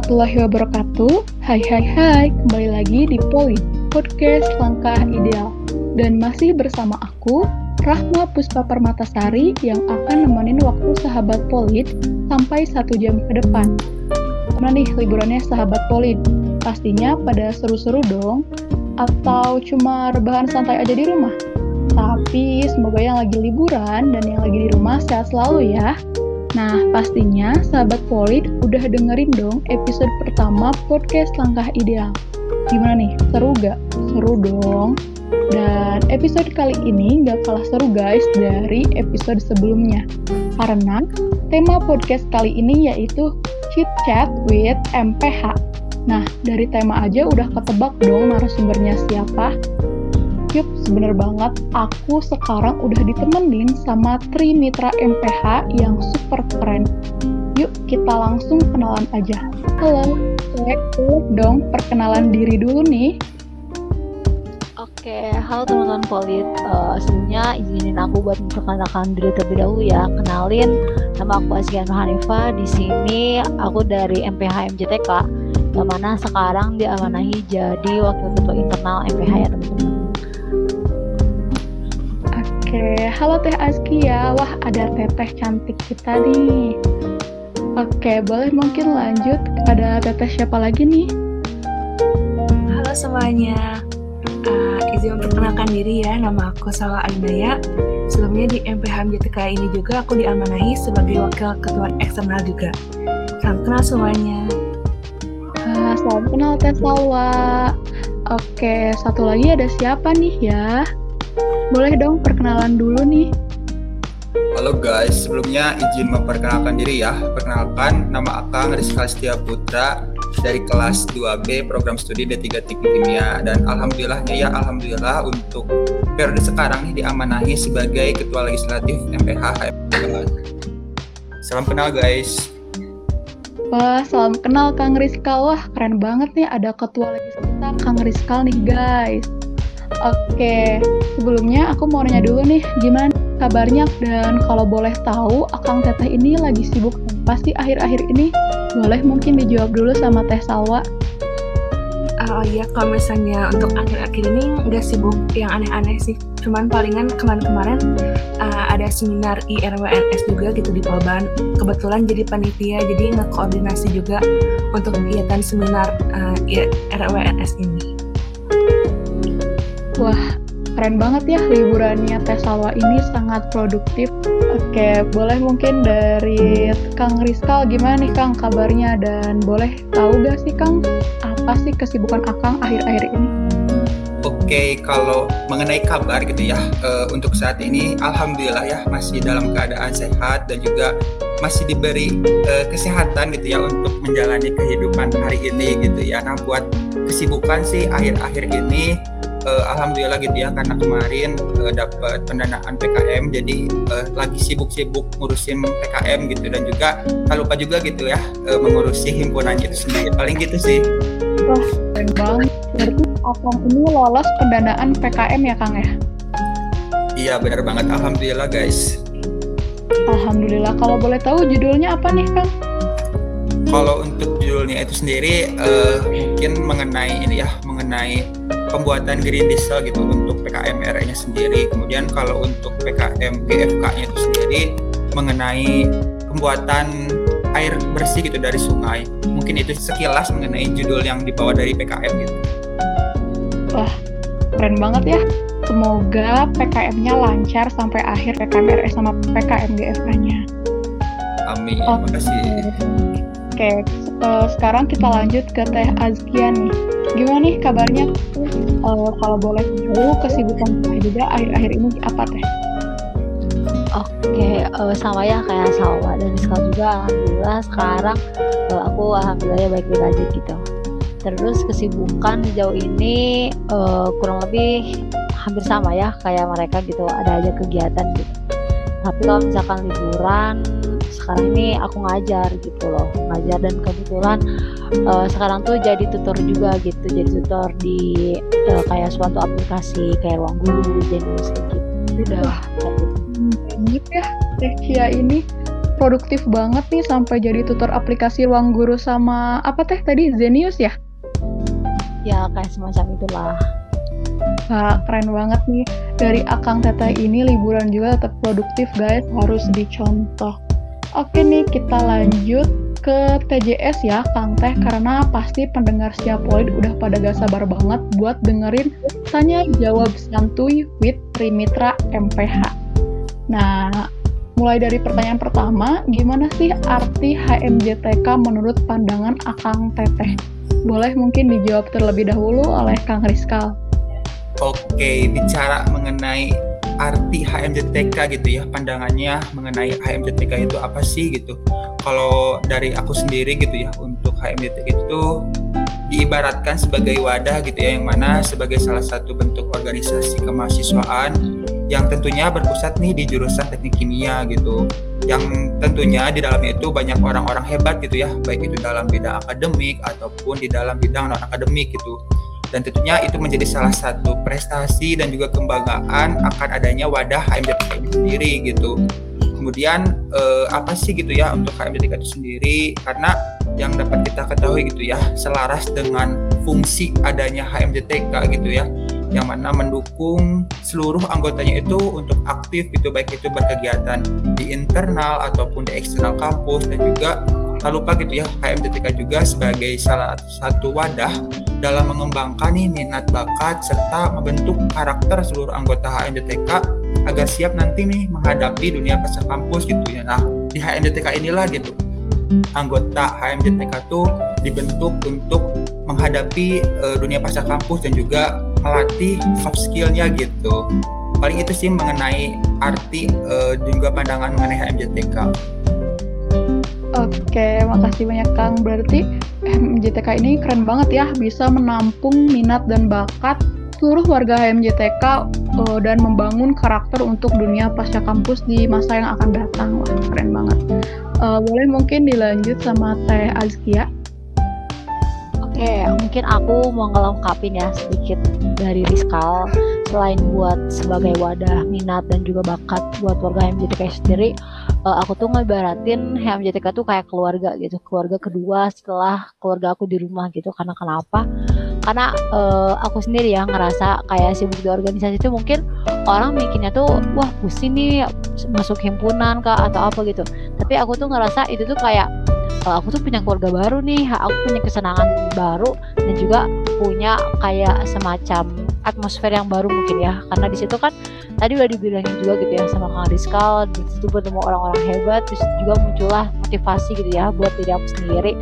Warahmatullahi wabarakatuh. Hai hai hai, kembali lagi di Poli, podcast Langkah Ideal. Dan masih bersama aku, Rahma Puspa Permatasari yang akan nemenin waktu sahabat Polit sampai satu jam ke depan. Mana nih liburannya sahabat Polit? Pastinya pada seru-seru dong? Atau cuma rebahan santai aja di rumah? Tapi semoga yang lagi liburan dan yang lagi di rumah sehat selalu ya. Nah, pastinya sahabat Polit udah dengerin dong episode pertama podcast Langkah Ideal. Gimana nih, seru gak? Seru dong. Dan episode kali ini gak kalah seru guys dari episode sebelumnya. Karena tema podcast kali ini yaitu Chit Chat with MPH. Nah, dari tema aja udah ketebak dong narasumbernya siapa. Bener banget. Aku sekarang udah ditemenin sama Tri Mitra MPH yang super keren. Yuk, kita langsung kenalan aja. Halo, cek dong perkenalan diri dulu nih. Oke, halo teman-teman Polit. Uh, sebelumnya izinin aku buat memperkenalkan diri terlebih dahulu ya. Kenalin, nama aku Asgian Hanifah. Di sini aku dari MPH MJTK, yang mana sekarang diamanahi jadi wakil ketua internal MPH ya teman-teman. Oke, halo Teh Askia. Wah, ada teteh cantik kita nih. Oke, boleh mungkin lanjut kepada teteh siapa lagi nih? Halo semuanya. Uh, izin memperkenalkan diri ya, nama aku Sawa Alinaya. Sebelumnya di MPH MJTK ini juga aku diamanahi sebagai wakil ketua eksternal juga. Salam kenal semuanya. Uh, salam kenal Teh Sawa. Oke, satu lagi ada siapa nih ya? Boleh dong perkenalan dulu nih. Halo guys, sebelumnya izin memperkenalkan diri ya. Perkenalkan, nama Akang Rizka Setia Putra dari kelas 2B program studi D3 Teknik Kimia dan alhamdulillahnya ya alhamdulillah untuk periode sekarang nih diamanahi sebagai ketua legislatif MPH Salam kenal guys. Wah, salam kenal Kang Rizka. Wah, keren banget nih ada ketua legislatif Kang Rizka nih guys. Oke, sebelumnya aku mau nanya dulu nih, gimana kabarnya dan kalau boleh tahu, Akang Teteh ini lagi sibuk apa sih akhir-akhir ini? Boleh mungkin dijawab dulu sama Teh Salwa. Oh iya, kalau misalnya untuk akhir-akhir ini nggak sibuk yang aneh-aneh sih. Cuman palingan kemarin-kemarin uh, ada seminar IRWNS juga gitu di Polban. Kebetulan jadi panitia, jadi ngekoordinasi juga untuk kegiatan seminar uh, IRWNS ini. Wah, keren banget ya liburannya Teh ini sangat produktif. Oke, boleh mungkin dari Kang Rizkal gimana nih Kang kabarnya dan boleh tahu gak sih Kang apa sih kesibukan Akang akhir-akhir ini? Oke, kalau mengenai kabar gitu ya, uh, untuk saat ini alhamdulillah ya masih dalam keadaan sehat dan juga masih diberi uh, kesehatan gitu ya untuk menjalani kehidupan hari ini gitu ya. Nah, buat kesibukan sih akhir-akhir ini uh, alhamdulillah gitu ya karena kemarin uh, dapat pendanaan PKM jadi uh, lagi sibuk-sibuk ngurusin PKM gitu dan juga tak lupa juga gitu ya uh, mengurusi himpunannya itu sendiri paling gitu sih. Wah keren banget. Berarti Akang ini lolos pendanaan PKM ya Kang ya? Iya benar banget alhamdulillah guys. Alhamdulillah kalau boleh tahu judulnya apa nih Kang? Kalau untuk judulnya itu sendiri uh, mungkin mengenai ini ya mengenai pembuatan green diesel gitu untuk PKM RE-nya sendiri. Kemudian kalau untuk PKM GFK-nya itu sendiri mengenai pembuatan air bersih gitu dari sungai. Mungkin itu sekilas mengenai judul yang dibawa dari PKM gitu. Wah, keren banget ya. Semoga PKM-nya lancar sampai akhir PKM RE sama PKM GFK-nya. Amin. Terima kasih. Oke, uh, sekarang kita lanjut ke Teh Azkia nih. Gimana nih kabarnya? Uh, kalau boleh tahu kesibukan Teh juga akhir-akhir ini apa Teh? Oke, uh, sama ya kayak Salwa dan Rizka juga. Alhamdulillah sekarang uh, aku alhamdulillah baik-baik aja gitu. Terus kesibukan sejauh ini uh, kurang lebih hampir sama ya kayak mereka gitu. Ada aja kegiatan gitu. Tapi kalau misalkan liburan sekarang ini aku ngajar gitu loh ngajar dan kebetulan uh, sekarang tuh jadi tutor juga gitu jadi tutor di uh, kayak suatu aplikasi kayak ruang guru jenis gitu udah banyak ya Teh Kia ini produktif banget nih sampai jadi tutor aplikasi ruang guru sama apa teh tadi Zenius ya? Ya kayak semacam itulah. Wah, keren banget nih. Dari Akang Teteh ini liburan juga tetap produktif guys, harus dicontoh. Oke nih, kita lanjut ke TJS ya, Kang Teh, karena pasti pendengar setiap poin udah pada gak sabar banget buat dengerin tanya jawab santuy with Trimitra MPH. Nah, mulai dari pertanyaan pertama, gimana sih arti HMJTK menurut pandangan Akang Teteh? Boleh mungkin dijawab terlebih dahulu oleh Kang Rizkal. Oke, bicara mengenai arti HMJTK gitu ya, pandangannya mengenai HMJTK itu apa sih gitu. Kalau dari aku sendiri gitu ya, untuk HMJTK itu diibaratkan sebagai wadah gitu ya, yang mana sebagai salah satu bentuk organisasi kemahasiswaan yang tentunya berpusat nih di jurusan teknik kimia gitu yang tentunya di dalamnya itu banyak orang-orang hebat gitu ya baik itu dalam bidang akademik ataupun di dalam bidang non akademik gitu dan tentunya itu menjadi salah satu prestasi dan juga kebanggaan akan adanya wadah HMJTK ini sendiri gitu. Kemudian eh, apa sih gitu ya untuk HMJTK itu sendiri karena yang dapat kita ketahui gitu ya selaras dengan fungsi adanya HMJTK gitu ya yang mana mendukung seluruh anggotanya itu untuk aktif gitu baik itu berkegiatan di internal ataupun di eksternal kampus dan juga tak lupa gitu ya HMJTK juga sebagai salah satu wadah dalam mengembangkan nih minat bakat serta membentuk karakter seluruh anggota HMJTK agar siap nanti nih menghadapi dunia pasca kampus gitu ya. Nah, di HMJTK inilah gitu anggota HMJTK tuh dibentuk untuk menghadapi uh, dunia pasca kampus dan juga melatih soft skillnya gitu. Paling itu sih mengenai arti uh, dan juga pandangan mengenai HMJTK. Oke, makasih banyak Kang. Berarti HMJTK ini keren banget ya, bisa menampung minat dan bakat seluruh warga HMJTK uh, dan membangun karakter untuk dunia pasca kampus di masa yang akan datang. Wah, keren banget. Uh, boleh mungkin dilanjut sama Teh Azkia. Oke, mungkin aku mau ngelengkapin ya sedikit dari Rizkal. Selain buat sebagai wadah minat dan juga bakat buat warga HMJTK sendiri, uh, aku tuh ngebaratin HMJTK tuh kayak keluarga gitu keluarga kedua setelah keluarga aku di rumah gitu karena kenapa karena uh, aku sendiri ya ngerasa kayak sibuk di organisasi itu mungkin orang mikirnya tuh wah pusing nih masuk himpunan kah atau apa gitu. Tapi aku tuh ngerasa itu tuh kayak uh, aku tuh punya keluarga baru nih aku punya kesenangan baru dan juga punya kayak semacam atmosfer yang baru mungkin ya. Karena di situ kan tadi udah dibilangin juga gitu ya sama Kang Rizkal di situ bertemu orang-orang hebat terus juga muncullah motivasi gitu ya buat diri aku sendiri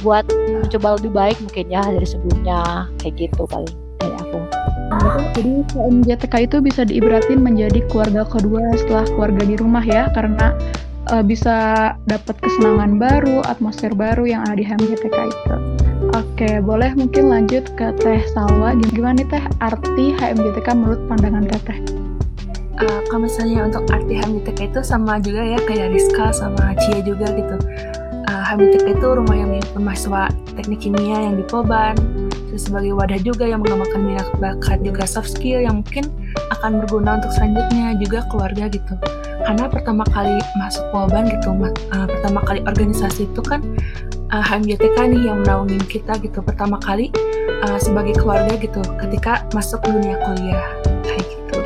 buat mencoba lebih baik mungkin ya dari sebelumnya kayak gitu kali dari aku jadi KMJTK itu bisa diibaratin menjadi keluarga kedua setelah keluarga di rumah ya karena uh, bisa dapat kesenangan baru, atmosfer baru yang ada di HMJTK itu. Oke, boleh mungkin lanjut ke Teh Salwa. Gimana nih Teh arti HMJTK menurut pandangan Teteh? Uh, kalau misalnya untuk arti HMJTK itu sama juga ya kayak Rizka sama Cia juga gitu. HMJTK itu rumah yang mahasiswa teknik kimia yang di Poban, terus sebagai wadah juga yang mengembangkan minat bakat juga soft skill yang mungkin akan berguna untuk selanjutnya juga keluarga gitu. Karena pertama kali masuk Polban gitu uh, pertama kali organisasi itu kan uh, HMJTK nih yang menaungin kita gitu. Pertama kali uh, sebagai keluarga gitu ketika masuk dunia kuliah kayak gitu.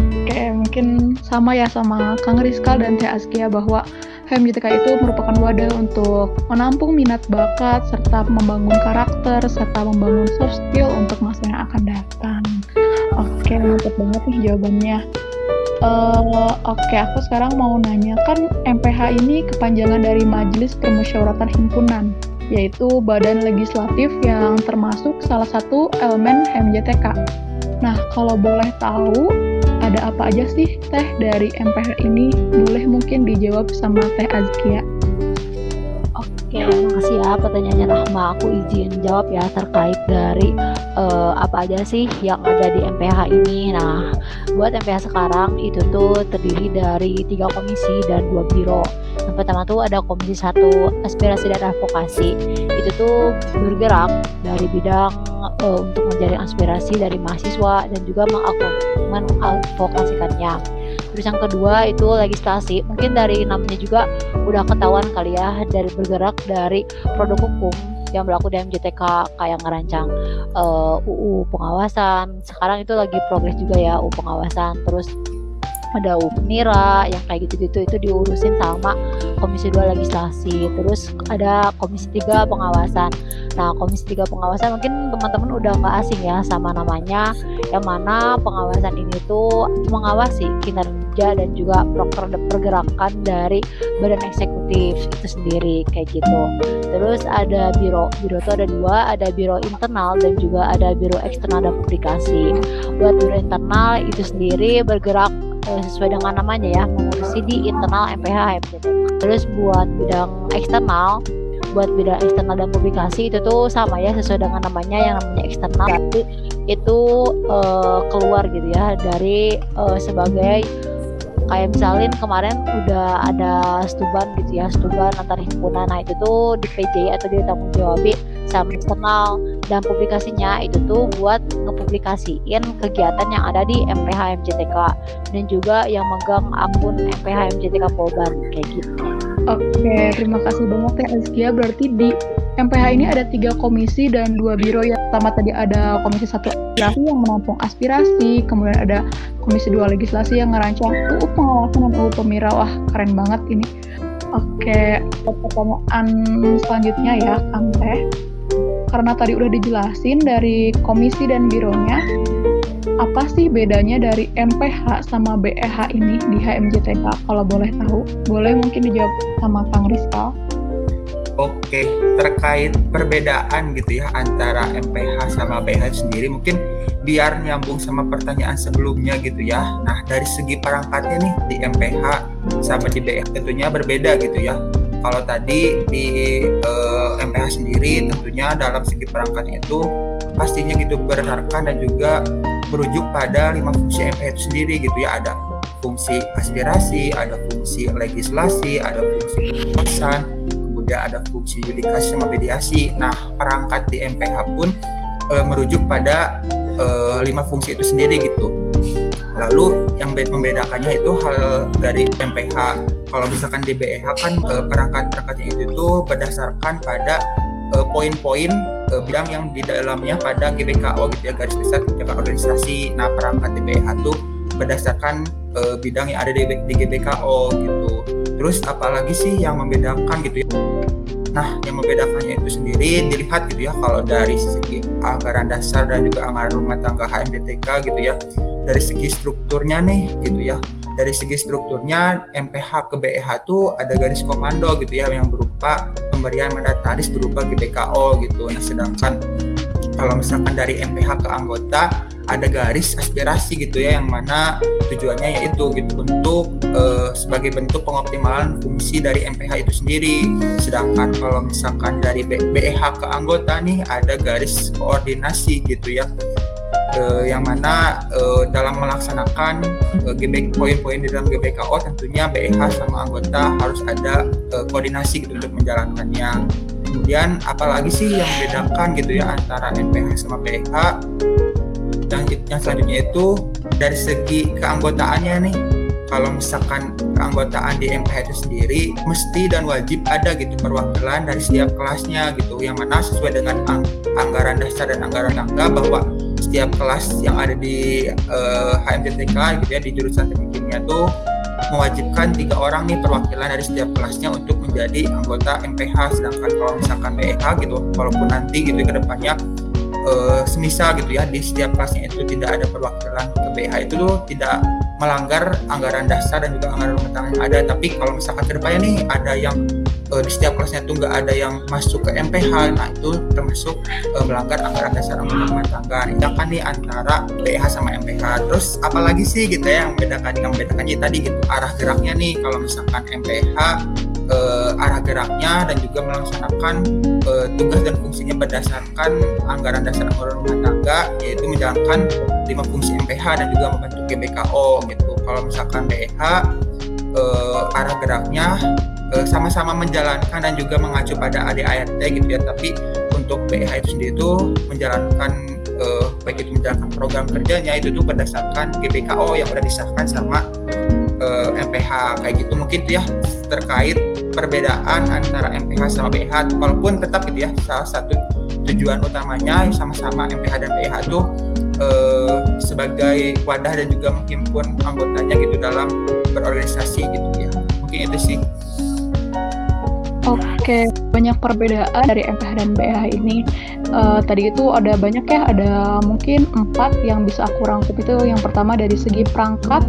Oke mungkin sama ya sama Kang Rizkal dan Teh Askia bahwa HMJTK itu merupakan wadah untuk menampung minat bakat serta membangun karakter serta membangun soft skill untuk masa yang akan datang. Oke, mantap banget nih jawabannya. Uh, Oke, okay, aku sekarang mau nanya kan MPH ini kepanjangan dari Majelis Permusyawaratan Himpunan, yaitu badan legislatif yang termasuk salah satu elemen HMJTK. Nah, kalau boleh tahu, ada apa aja sih Teh dari MPH ini? Boleh mungkin dijawab sama Teh Azkia. Oke, makasih ya pertanyaannya Rahma. Aku izin jawab ya terkait dari uh, apa aja sih yang ada di MPH ini. Nah, buat MPH sekarang itu tuh terdiri dari tiga komisi dan dua biro. Yang pertama tuh ada komisi satu aspirasi dan advokasi. Itu tuh bergerak dari bidang uh, untuk menjadi aspirasi dari mahasiswa dan juga mengadvokasikannya. Terus yang kedua itu legislasi. Mungkin dari namanya juga udah ketahuan kali ya dari bergerak dari produk hukum yang berlaku di MJTK kayak ngerancang uh, eh, UU pengawasan. Sekarang itu lagi progres juga ya UU pengawasan. Terus ada UPNIRA yang kayak gitu-gitu itu diurusin sama Komisi 2 legislasi. Terus ada Komisi 3 pengawasan. Nah Komisi 3 pengawasan mungkin teman-teman udah nggak asing ya sama namanya yang mana pengawasan ini tuh mengawasi kinerja dan juga pergerakan dari badan eksekutif itu sendiri kayak gitu. Terus ada biro biro itu ada dua ada biro internal dan juga ada biro eksternal dan publikasi. Buat biro internal itu sendiri bergerak uh, sesuai dengan namanya ya mengurusi di internal MPH MPT. Terus buat bidang eksternal buat bidang eksternal dan publikasi itu tuh sama ya sesuai dengan namanya yang namanya eksternal. Itu uh, keluar gitu ya dari uh, sebagai kayak misalnya kemarin udah ada stuban gitu ya stuban antar himpunan. Nah itu tuh di PJ atau di tanggung jawab sama eksternal dan publikasinya itu tuh buat ngepublikasiin kegiatan yang ada di MPH MCTK dan juga yang megang akun MPH MCTK Polban kayak gitu. Oke, terima kasih banyak ya Azkia. Berarti di MPH ini ada tiga komisi dan dua biro ya. Pertama tadi ada komisi satu aspirasi yang menampung aspirasi, kemudian ada komisi dua legislasi yang ngerancang UU pengawasan dan UU pemira. Wah, keren banget ini. Oke, pertanyaan selanjutnya ya, Kang Teh karena tadi udah dijelasin dari komisi dan bironya, apa sih bedanya dari MPH sama BEH ini di HMJTK kalau boleh tahu? Boleh mungkin dijawab sama Kang Rizal. Oke, terkait perbedaan gitu ya antara MPH sama BEH sendiri mungkin biar nyambung sama pertanyaan sebelumnya gitu ya. Nah, dari segi perangkatnya nih di MPH sama di BEH tentunya berbeda gitu ya kalau tadi di uh, eh, MPH sendiri tentunya dalam segi perangkatnya itu pastinya gitu berdasarkan dan juga merujuk pada lima fungsi MPH itu sendiri gitu ya ada fungsi aspirasi, ada fungsi legislasi, ada fungsi pengawasan, kemudian ada fungsi yudikasi sama mediasi. Nah perangkat di MPH pun e, merujuk pada e, lima fungsi itu sendiri gitu. Lalu yang membedakannya itu hal dari MPH kalau misalkan di BEH kan uh, perangkat-perangkatnya itu tuh berdasarkan pada poin-poin uh, bidang yang di dalamnya pada GBKO gitu ya garis besar kebijakan organisasi. Nah perangkat di BEH tuh berdasarkan uh, bidang yang ada di, di GBKO gitu. Terus apalagi sih yang membedakan gitu ya? Nah, yang membedakannya itu sendiri dilihat gitu ya kalau dari segi anggaran dasar dan juga anggaran rumah tangga HMDTK gitu ya. Dari segi strukturnya nih gitu ya dari segi strukturnya MPH ke BEH itu ada garis komando gitu ya yang berupa pemberian mandataris berupa GBKO gitu. Nah sedangkan kalau misalkan dari MPH ke anggota ada garis aspirasi gitu ya yang mana tujuannya yaitu gitu untuk uh, sebagai bentuk pengoptimalan fungsi dari MPH itu sendiri. Sedangkan kalau misalkan dari BEH ke anggota nih ada garis koordinasi gitu ya uh, yang mana uh, dalam melaksanakan uh, poin-poin di dalam GBKO tentunya BEH sama anggota harus ada uh, koordinasi gitu untuk menjalankannya. Kemudian apalagi sih yang membedakan gitu ya antara MPH sama BEH dan yang selanjutnya itu dari segi keanggotaannya nih kalau misalkan keanggotaan di MPH itu sendiri mesti dan wajib ada gitu perwakilan dari setiap kelasnya gitu yang mana sesuai dengan ang anggaran dasar dan anggaran tangga bahwa setiap kelas yang ada di uh, eh, HMTTK gitu ya di jurusan teknik kimia tuh mewajibkan tiga orang nih perwakilan dari setiap kelasnya untuk menjadi anggota MPH sedangkan kalau misalkan BEH gitu walaupun nanti gitu ke depannya uh, semisal gitu ya di setiap kelasnya itu tidak ada perwakilan ke BEH itu tuh tidak melanggar anggaran dasar dan juga anggaran rumah tangga yang ada. Tapi kalau misalkan ke depannya nih ada yang uh, di setiap kelasnya itu nggak ada yang masuk ke MPH nah itu termasuk uh, melanggar anggaran dasar rumah tangga. Ini kan nih antara PH sama MPH terus apalagi sih gitu ya yang membedakan yang membedakannya tadi gitu arah geraknya nih. Kalau misalkan MPH uh, arah geraknya dan juga melaksanakan uh, tugas dan fungsinya berdasarkan anggaran dasar anggaran rumah tangga yaitu menjalankan lima fungsi MPH dan juga membentuk GBKO gitu. Kalau misalkan BH uh, arah geraknya Eh, sama-sama menjalankan dan juga mengacu pada ADART gitu ya. Tapi untuk PH itu sendiri itu menjalankan uh, baik itu menjalankan program kerjanya itu tuh berdasarkan GBKO yang sudah disahkan sama uh, MPH kayak gitu. Mungkin ya terkait perbedaan antara MPH sama BH walaupun tetap gitu ya salah satu tujuan utamanya sama-sama MPH dan BH itu uh, sebagai wadah dan juga menghimpun anggotanya gitu dalam berorganisasi gitu ya. Mungkin itu sih Oke, banyak perbedaan dari MPH dan BH ini. Uh, tadi itu ada banyak ya, ada mungkin empat yang bisa aku rangkum itu. Yang pertama dari segi perangkat,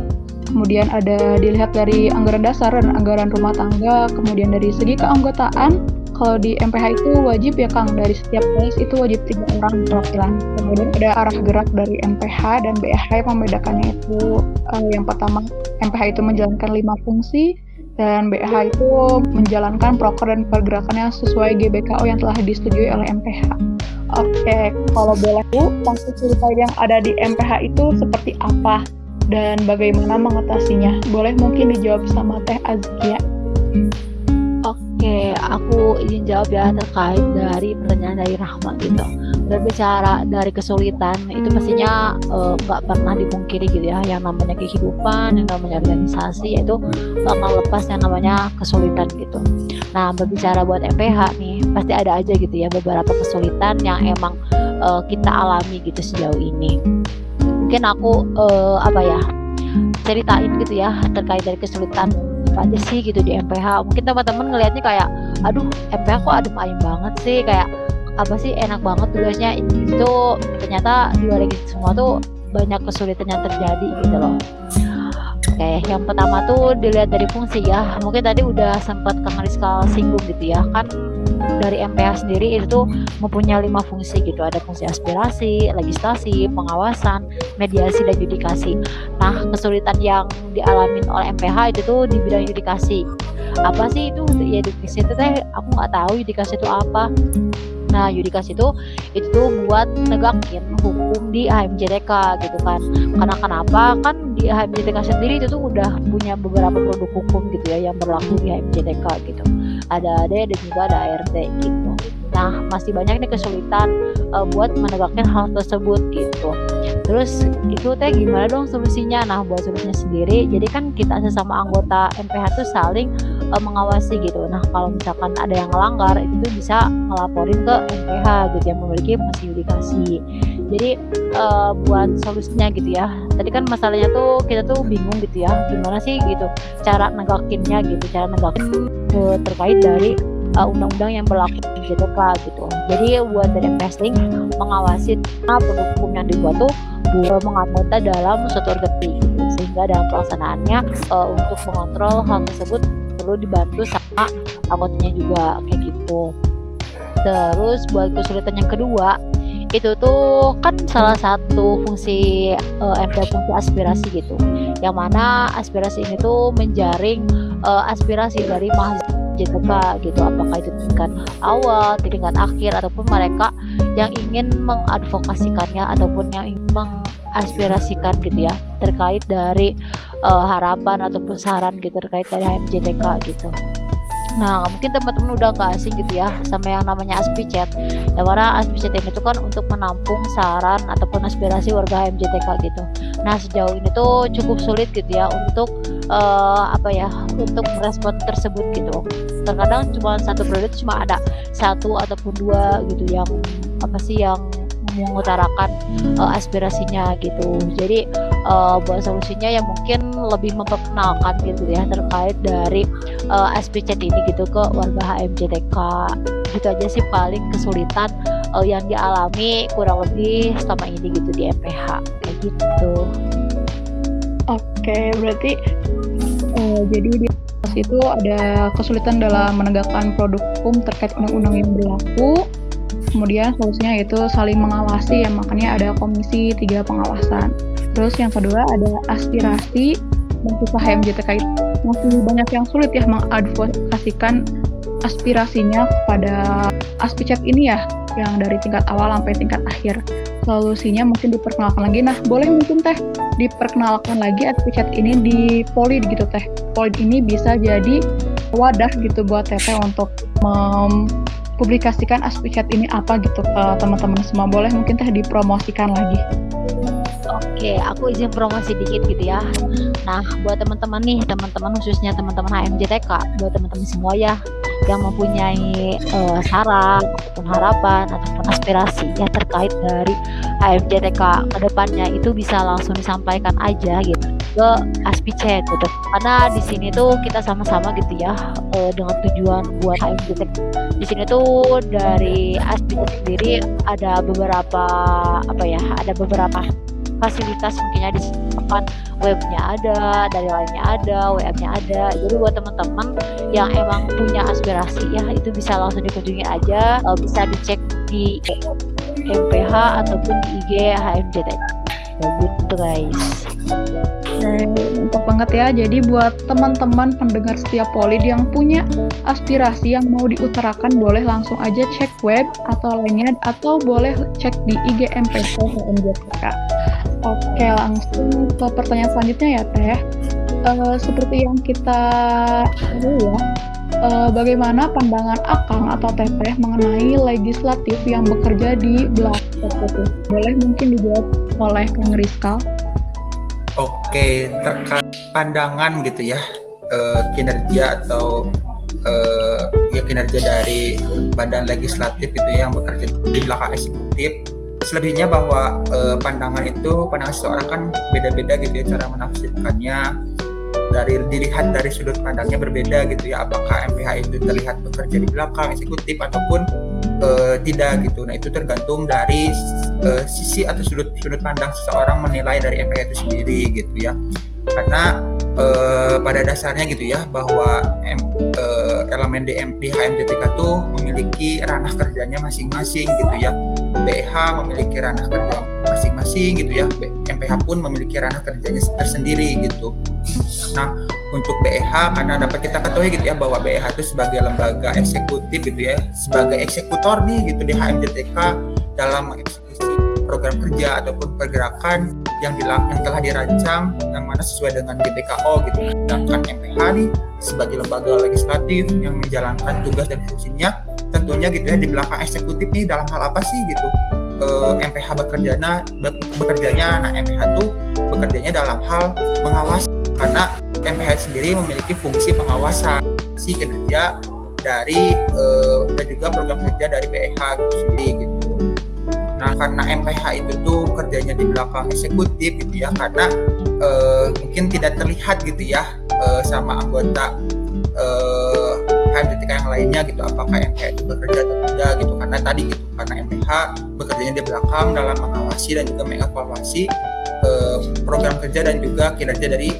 kemudian ada dilihat dari anggaran dasar dan anggaran rumah tangga, kemudian dari segi keanggotaan. Kalau di MPH itu wajib ya Kang, dari setiap kelas itu wajib tiga orang perwakilan. Kemudian ada arah gerak dari MPH dan BH yang membedakannya itu uh, yang pertama MPH itu menjalankan lima fungsi, dan BH itu menjalankan proker dan pergerakannya sesuai GBKO yang telah disetujui oleh MPH. Oke, kalau boleh Bu, fungsi cerita yang ada di MPH itu seperti apa dan bagaimana mengatasinya? Boleh mungkin dijawab sama Teh Azkia. Oke, aku izin jawab ya terkait dari pertanyaan dari Rahma gitu. Berbicara dari kesulitan itu pastinya eh, nggak uh, pernah dipungkiri gitu ya yang namanya kehidupan yang namanya organisasi itu bakal lepas yang namanya kesulitan gitu. Nah berbicara buat MPH nih pasti ada aja gitu ya beberapa kesulitan yang emang uh, kita alami gitu sejauh ini. Mungkin aku uh, apa ya ceritain gitu ya terkait dari kesulitan apa aja sih gitu di MPH mungkin teman-teman ngelihatnya kayak aduh MPH kok adem ayem banget sih kayak apa sih enak banget tugasnya itu ternyata di balik itu semua tuh banyak kesulitan yang terjadi gitu loh Oke, yang pertama tuh dilihat dari fungsi ya. Mungkin tadi udah sempat Kang Rizka singgung gitu ya. Kan dari MPH sendiri itu mempunyai lima fungsi gitu. Ada fungsi aspirasi, legislasi, pengawasan, mediasi, dan yudikasi. Nah, kesulitan yang dialami oleh MPH itu tuh di bidang yudikasi. Apa sih itu? Ya, yudikasi itu teh aku nggak tahu yudikasi itu apa Nah, yudikasi itu itu tuh buat negakin hukum di HMJTK gitu kan. Karena kenapa? Kan di HMJTK sendiri itu tuh udah punya beberapa produk hukum gitu ya yang berlaku di HMJTK gitu. Ada AD dan juga ada ART gitu. Nah, masih banyak nih kesulitan uh, buat menegakkan hal tersebut gitu. Terus itu teh gimana dong solusinya? Nah, buat solusinya sendiri, jadi kan kita sesama anggota MPH tuh saling uh, mengawasi gitu. Nah kalau misalkan ada yang melanggar itu bisa ngelaporin ke MPH gitu yang memiliki fungsi yudikasi. Jadi uh, buat solusinya gitu ya. Tadi kan masalahnya tuh kita tuh bingung gitu ya, gimana sih gitu cara negakinnya gitu, cara negakin uh, terkait dari undang-undang uh, yang berlaku di GTK gitu. Jadi buat dari investing mengawasi produk hukum yang dibuat tuh menganggota dalam suatu organisasi gitu. sehingga dalam pelaksanaannya uh, untuk mengontrol hal tersebut perlu dibantu sama anggotanya juga kayak gitu terus buat kesulitan yang kedua itu tuh kan salah satu fungsi uh, eh, MPL fungsi aspirasi gitu yang mana aspirasi ini tuh menjaring uh, aspirasi dari mahasiswa JTK gitu apakah itu tingkat awal tingkat akhir ataupun mereka yang ingin mengadvokasikannya ataupun yang ingin mengaspirasikan gitu ya terkait dari uh, harapan ataupun saran gitu terkait dari HMJTK gitu. Nah, mungkin teman-teman udah gak asing gitu ya sama yang namanya Aspicet. Yang mana Aspicet ini tuh kan untuk menampung saran ataupun aspirasi warga HMJTK gitu. Nah, sejauh ini tuh cukup sulit gitu ya untuk uh, apa ya, untuk merespon tersebut gitu. Terkadang cuma satu periode cuma ada satu ataupun dua gitu yang apa sih yang mengutarakan uh, aspirasinya gitu. Jadi uh, buat solusinya yang mungkin lebih memperkenalkan gitu ya terkait dari uh, SPCT ini gitu ke warga HMJTK. Gitu aja sih paling kesulitan uh, yang dialami kurang lebih selama ini gitu di MPH kayak gitu. Oke, berarti uh, jadi di itu ada kesulitan dalam menegakkan produk hukum terkait undang-undang yang berlaku. Kemudian solusinya itu saling mengawasi ya makanya ada komisi tiga pengawasan. Terus yang kedua ada aspirasi mengusaha MJTK itu masih banyak yang sulit ya mengadvokasikan aspirasinya kepada aspicet ini ya yang dari tingkat awal sampai tingkat akhir solusinya mungkin diperkenalkan lagi. Nah boleh mungkin teh diperkenalkan lagi aspicet ini di poli gitu teh. Poli ini bisa jadi wadah gitu buat teteh untuk mem publikasikan Aspichat ini apa gitu ke teman-teman semua. Boleh mungkin teh dipromosikan lagi. Oke, aku izin promosi dikit gitu ya. Nah, buat teman-teman nih, teman-teman khususnya teman-teman HMJTK, buat teman-teman semua ya yang mempunyai uh, saran ataupun harapan ataupun aspirasi ya terkait dari HMJTK ke depannya itu bisa langsung disampaikan aja gitu ke Aspicet gitu. Karena di sini tuh kita sama-sama gitu ya uh, dengan tujuan buat HMJTK. Di sini tuh dari Aspicet sendiri ada beberapa apa ya, ada beberapa fasilitas mungkinnya disediakan webnya ada dari lainnya ada WM-nya ada jadi buat teman-teman yang emang punya aspirasi ya itu bisa langsung dikunjungi aja uh, bisa dicek di MPH ataupun di IG HMJT gitu guys mantap banget ya. Jadi buat teman-teman pendengar setiap polid yang punya aspirasi yang mau diutarakan boleh langsung aja cek web atau lainnya atau boleh cek di IG MPH HMJTK. Oke, langsung ke pertanyaan selanjutnya ya, Teh. Uh, seperti yang kita tahu ya, uh, bagaimana pandangan Akang atau Teteh mengenai legislatif yang bekerja di belakang Boleh mungkin dijawab oleh Kang Rizkal? Oke, terkait pandangan gitu ya, uh, kinerja atau uh, ya kinerja dari badan legislatif itu yang bekerja di belakang eksekutif selebihnya bahwa uh, pandangan itu pandangan seseorang kan beda-beda gitu ya cara menafsirkannya. Dari dilihat dari sudut pandangnya berbeda gitu ya apakah MPH itu terlihat bekerja di belakang eksekutif ataupun uh, tidak gitu. Nah itu tergantung dari uh, sisi atau sudut sudut pandang seseorang menilai dari MPH itu sendiri gitu ya. Karena uh, pada dasarnya gitu ya bahwa M, uh, elemen DMP HMTTK itu memiliki ranah kerjanya masing-masing gitu ya BH memiliki ranah kerja masing-masing gitu ya. MPH pun memiliki ranah kerjanya tersendiri gitu. Nah untuk BEH karena dapat kita ketahui gitu ya bahwa BEH itu sebagai lembaga eksekutif gitu ya sebagai eksekutor nih gitu di HMJTK dalam eksekusi program kerja ataupun pergerakan yang, yang telah dirancang yang mana sesuai dengan GBKO gitu. Sedangkan MPH nih sebagai lembaga legislatif yang menjalankan tugas dan fungsinya tentunya gitu ya di belakang eksekutif nih dalam hal apa sih gitu eh, MPH bekerjanya bekerjanya nah MPH tuh bekerjanya dalam hal mengawas karena MPH sendiri memiliki fungsi pengawasan si kinerja dari uh, dan juga program kerja dari PH gitu sendiri gitu. Nah karena MPH itu tuh kerjanya di belakang eksekutif gitu ya karena uh, mungkin tidak terlihat gitu ya uh, sama anggota uh, HMDTK yang lainnya gitu. Apakah MPH itu bekerja atau tidak gitu. Karena tadi gitu karena MPH bekerjanya di belakang dalam mengawasi dan juga mengevaluasi uh, program kerja dan juga kinerja dari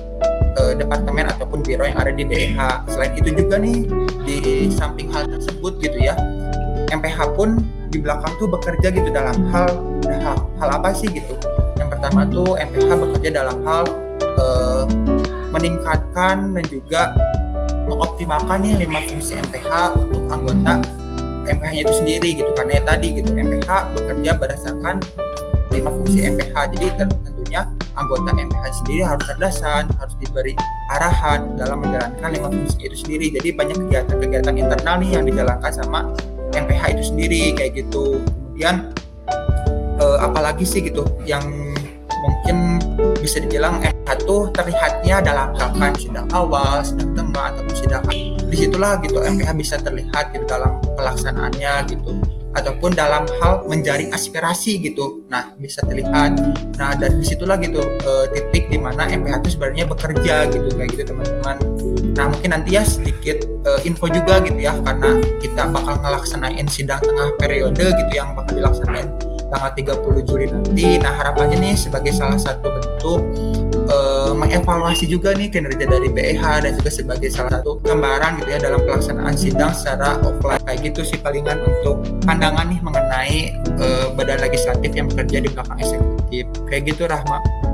uh, departemen ataupun biro yang ada di BEH selain itu juga nih di samping hal tersebut gitu ya MPH pun di belakang tuh bekerja gitu dalam hal hal, hal apa sih gitu. Yang pertama tuh MPH bekerja dalam hal uh, meningkatkan dan juga mengoptimalkan nih lima fungsi MPH untuk anggota MPH-nya itu sendiri gitu karena ya tadi gitu MPH bekerja berdasarkan lima fungsi MPH jadi tentunya anggota MPH sendiri harus cerdasan harus diberi arahan dalam menjalankan lima fungsi itu sendiri. Jadi banyak kegiatan-kegiatan internal nih yang dijalankan sama MPH itu sendiri kayak gitu. Kemudian eh, apalagi sih gitu yang mungkin bisa dibilang MH tuh terlihatnya dalam rangkaian sidang awal, sidang tengah ataupun sidang di situlah gitu MPH bisa terlihat gitu dalam pelaksanaannya gitu ataupun dalam hal menjaring aspirasi gitu. Nah bisa terlihat. Nah dan di situlah gitu e, titik di mana MPH itu sebenarnya bekerja gitu kayak gitu teman-teman. Nah mungkin nanti ya sedikit e, info juga gitu ya karena kita bakal ngelaksanain sidang tengah periode gitu yang bakal dilaksanain tanggal 30 Juli nanti. Nah harapannya nih sebagai salah satu bentuk uh, mengevaluasi juga nih kinerja dari BEH dan juga sebagai salah satu gambaran gitu ya dalam pelaksanaan sidang secara offline kayak gitu sih palingan untuk pandangan nih mengenai uh, badan legislatif yang bekerja di belakang eksekutif kayak gitu Rahma.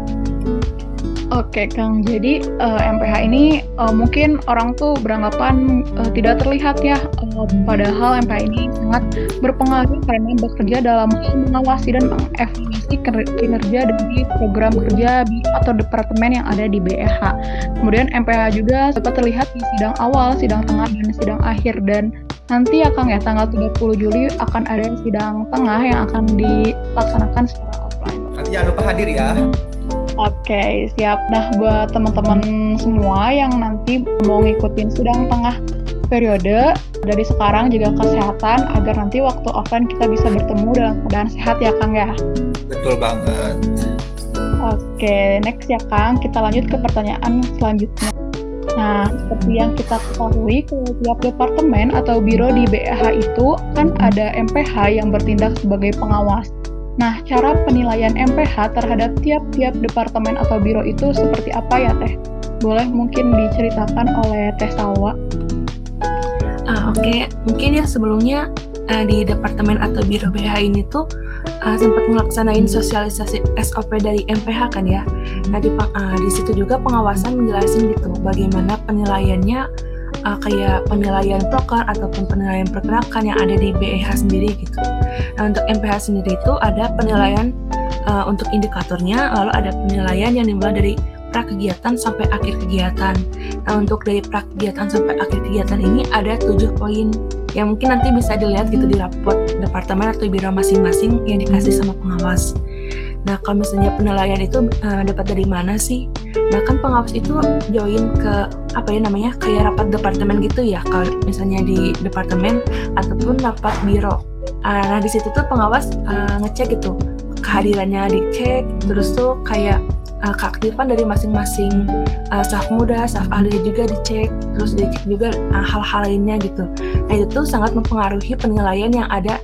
Oke Kang, jadi uh, eh, MPH ini uh, mungkin orang tuh beranggapan uh, tidak terlihat ya, uh, padahal MPH ini sangat berpengaruh karena bekerja dalam mengawasi dan mengevaluasi kinerja dari program kerja atau departemen yang ada di BEH. Kemudian MPH juga dapat terlihat di sidang awal, sidang tengah, dan sidang akhir dan nanti ya Kang ya tanggal 30 Juli akan ada sidang tengah yang akan dilaksanakan secara offline. Nanti jangan lupa hadir ya. Oke, okay, siap. Nah, buat teman-teman semua yang nanti mau ngikutin sidang tengah periode dari sekarang juga kesehatan agar nanti waktu offline kita bisa bertemu dalam keadaan sehat ya Kang ya. Betul banget. Oke, okay, next ya Kang, kita lanjut ke pertanyaan selanjutnya. Nah, seperti yang kita ketahui, tiap departemen atau biro di BEH itu kan ada MPH yang bertindak sebagai pengawas. Nah, cara penilaian MPH terhadap tiap-tiap departemen atau biro itu seperti apa ya, Teh? Boleh mungkin diceritakan oleh Teh Salwa? Uh, Oke, okay. mungkin ya sebelumnya uh, di departemen atau biro BH ini tuh uh, sempat melaksanain sosialisasi SOP dari MPH kan ya. Nah di, uh, di situ juga pengawasan menjelaskan gitu bagaimana penilaiannya uh, kayak penilaian proker ataupun penilaian pergerakan yang ada di BEH sendiri gitu. Nah untuk MPH sendiri itu ada penilaian uh, untuk indikatornya, lalu ada penilaian yang dimulai dari pra kegiatan sampai akhir kegiatan. Nah untuk dari pra kegiatan sampai akhir kegiatan ini ada tujuh poin yang mungkin nanti bisa dilihat gitu di raport departemen atau biro masing-masing yang dikasih sama pengawas. Nah, kalau misalnya penilaian itu uh, dapat dari mana sih? Nah, kan pengawas itu join ke apa ya namanya kayak rapat departemen gitu ya. Kalau misalnya di departemen ataupun rapat biro. Uh, nah, di situ tuh pengawas uh, ngecek gitu kehadirannya dicek, terus tuh kayak uh, keaktifan dari masing-masing uh, staff muda, staff ahli juga dicek, terus dicek juga hal-hal uh, lainnya gitu. Nah itu tuh sangat mempengaruhi penilaian yang ada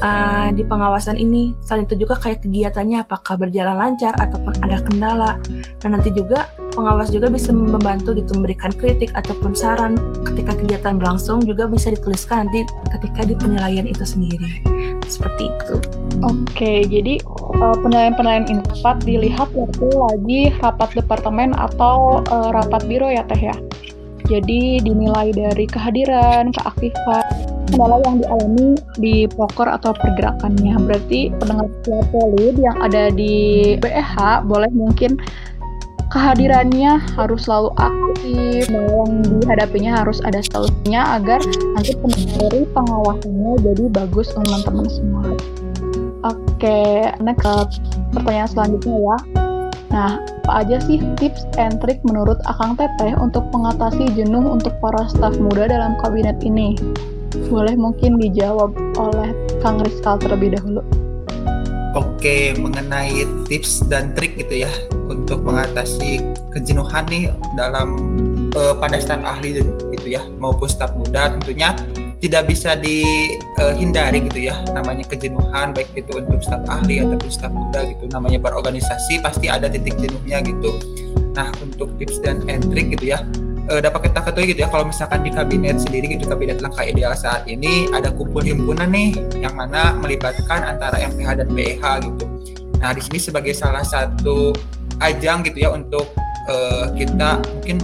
uh, di pengawasan ini. Selain itu juga kayak kegiatannya apakah berjalan lancar ataupun ada kendala. Dan nanti juga pengawas juga bisa membantu gitu memberikan kritik ataupun saran ketika kegiatan berlangsung juga bisa dituliskan nanti ketika di penilaian itu sendiri. Seperti itu. Oke, jadi uh, penilaian-penilaian ini dapat dilihat waktu lagi rapat departemen atau uh, rapat biro ya Teh ya. Jadi dinilai dari kehadiran, keaktifan, kendala yang dialami di poker atau pergerakannya. Berarti pendengar polid yang ada di BEH boleh mungkin kehadirannya harus selalu aktif, yang dihadapinya harus ada solusinya agar nanti dari pengawasannya jadi bagus teman-teman semua. Oke, next pertanyaan selanjutnya ya. Nah, apa aja sih tips and trik menurut Akang Teteh untuk mengatasi jenuh untuk para staf muda dalam kabinet ini? Boleh mungkin dijawab oleh Kang Rizkal terlebih dahulu. Oke, mengenai tips dan trik gitu ya untuk mengatasi kejenuhan nih dalam uh, pada staf ahli gitu ya maupun staf muda tentunya tidak bisa dihindari gitu ya namanya kejenuhan baik itu untuk staf ahli ataupun staf muda gitu namanya berorganisasi pasti ada titik jenuhnya gitu. Nah untuk tips dan trik gitu ya uh, dapat kita ketahui gitu ya kalau misalkan di kabinet sendiri gitu kabinet langkah ideal saat ini ada kumpul himpunan nih yang mana melibatkan antara MPH dan BEH gitu. Nah di sini sebagai salah satu ajang gitu ya untuk uh, kita mungkin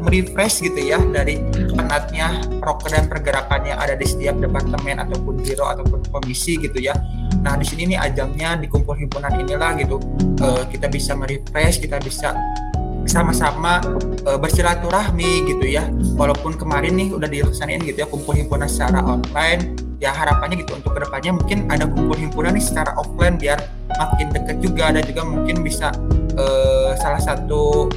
merefresh gitu ya dari penatnya proker dan pergerakan yang ada di setiap departemen ataupun biro ataupun komisi gitu ya. Nah di sini nih ajangnya di kumpul himpunan inilah gitu uh, kita bisa merefresh, kita bisa sama-sama e, bersilaturahmi gitu ya. Walaupun kemarin nih udah dilaksanain gitu ya kumpul himpunan secara online ya harapannya gitu untuk ke depannya mungkin ada kumpul himpunan nih secara offline biar makin deket juga dan juga mungkin bisa e, salah satu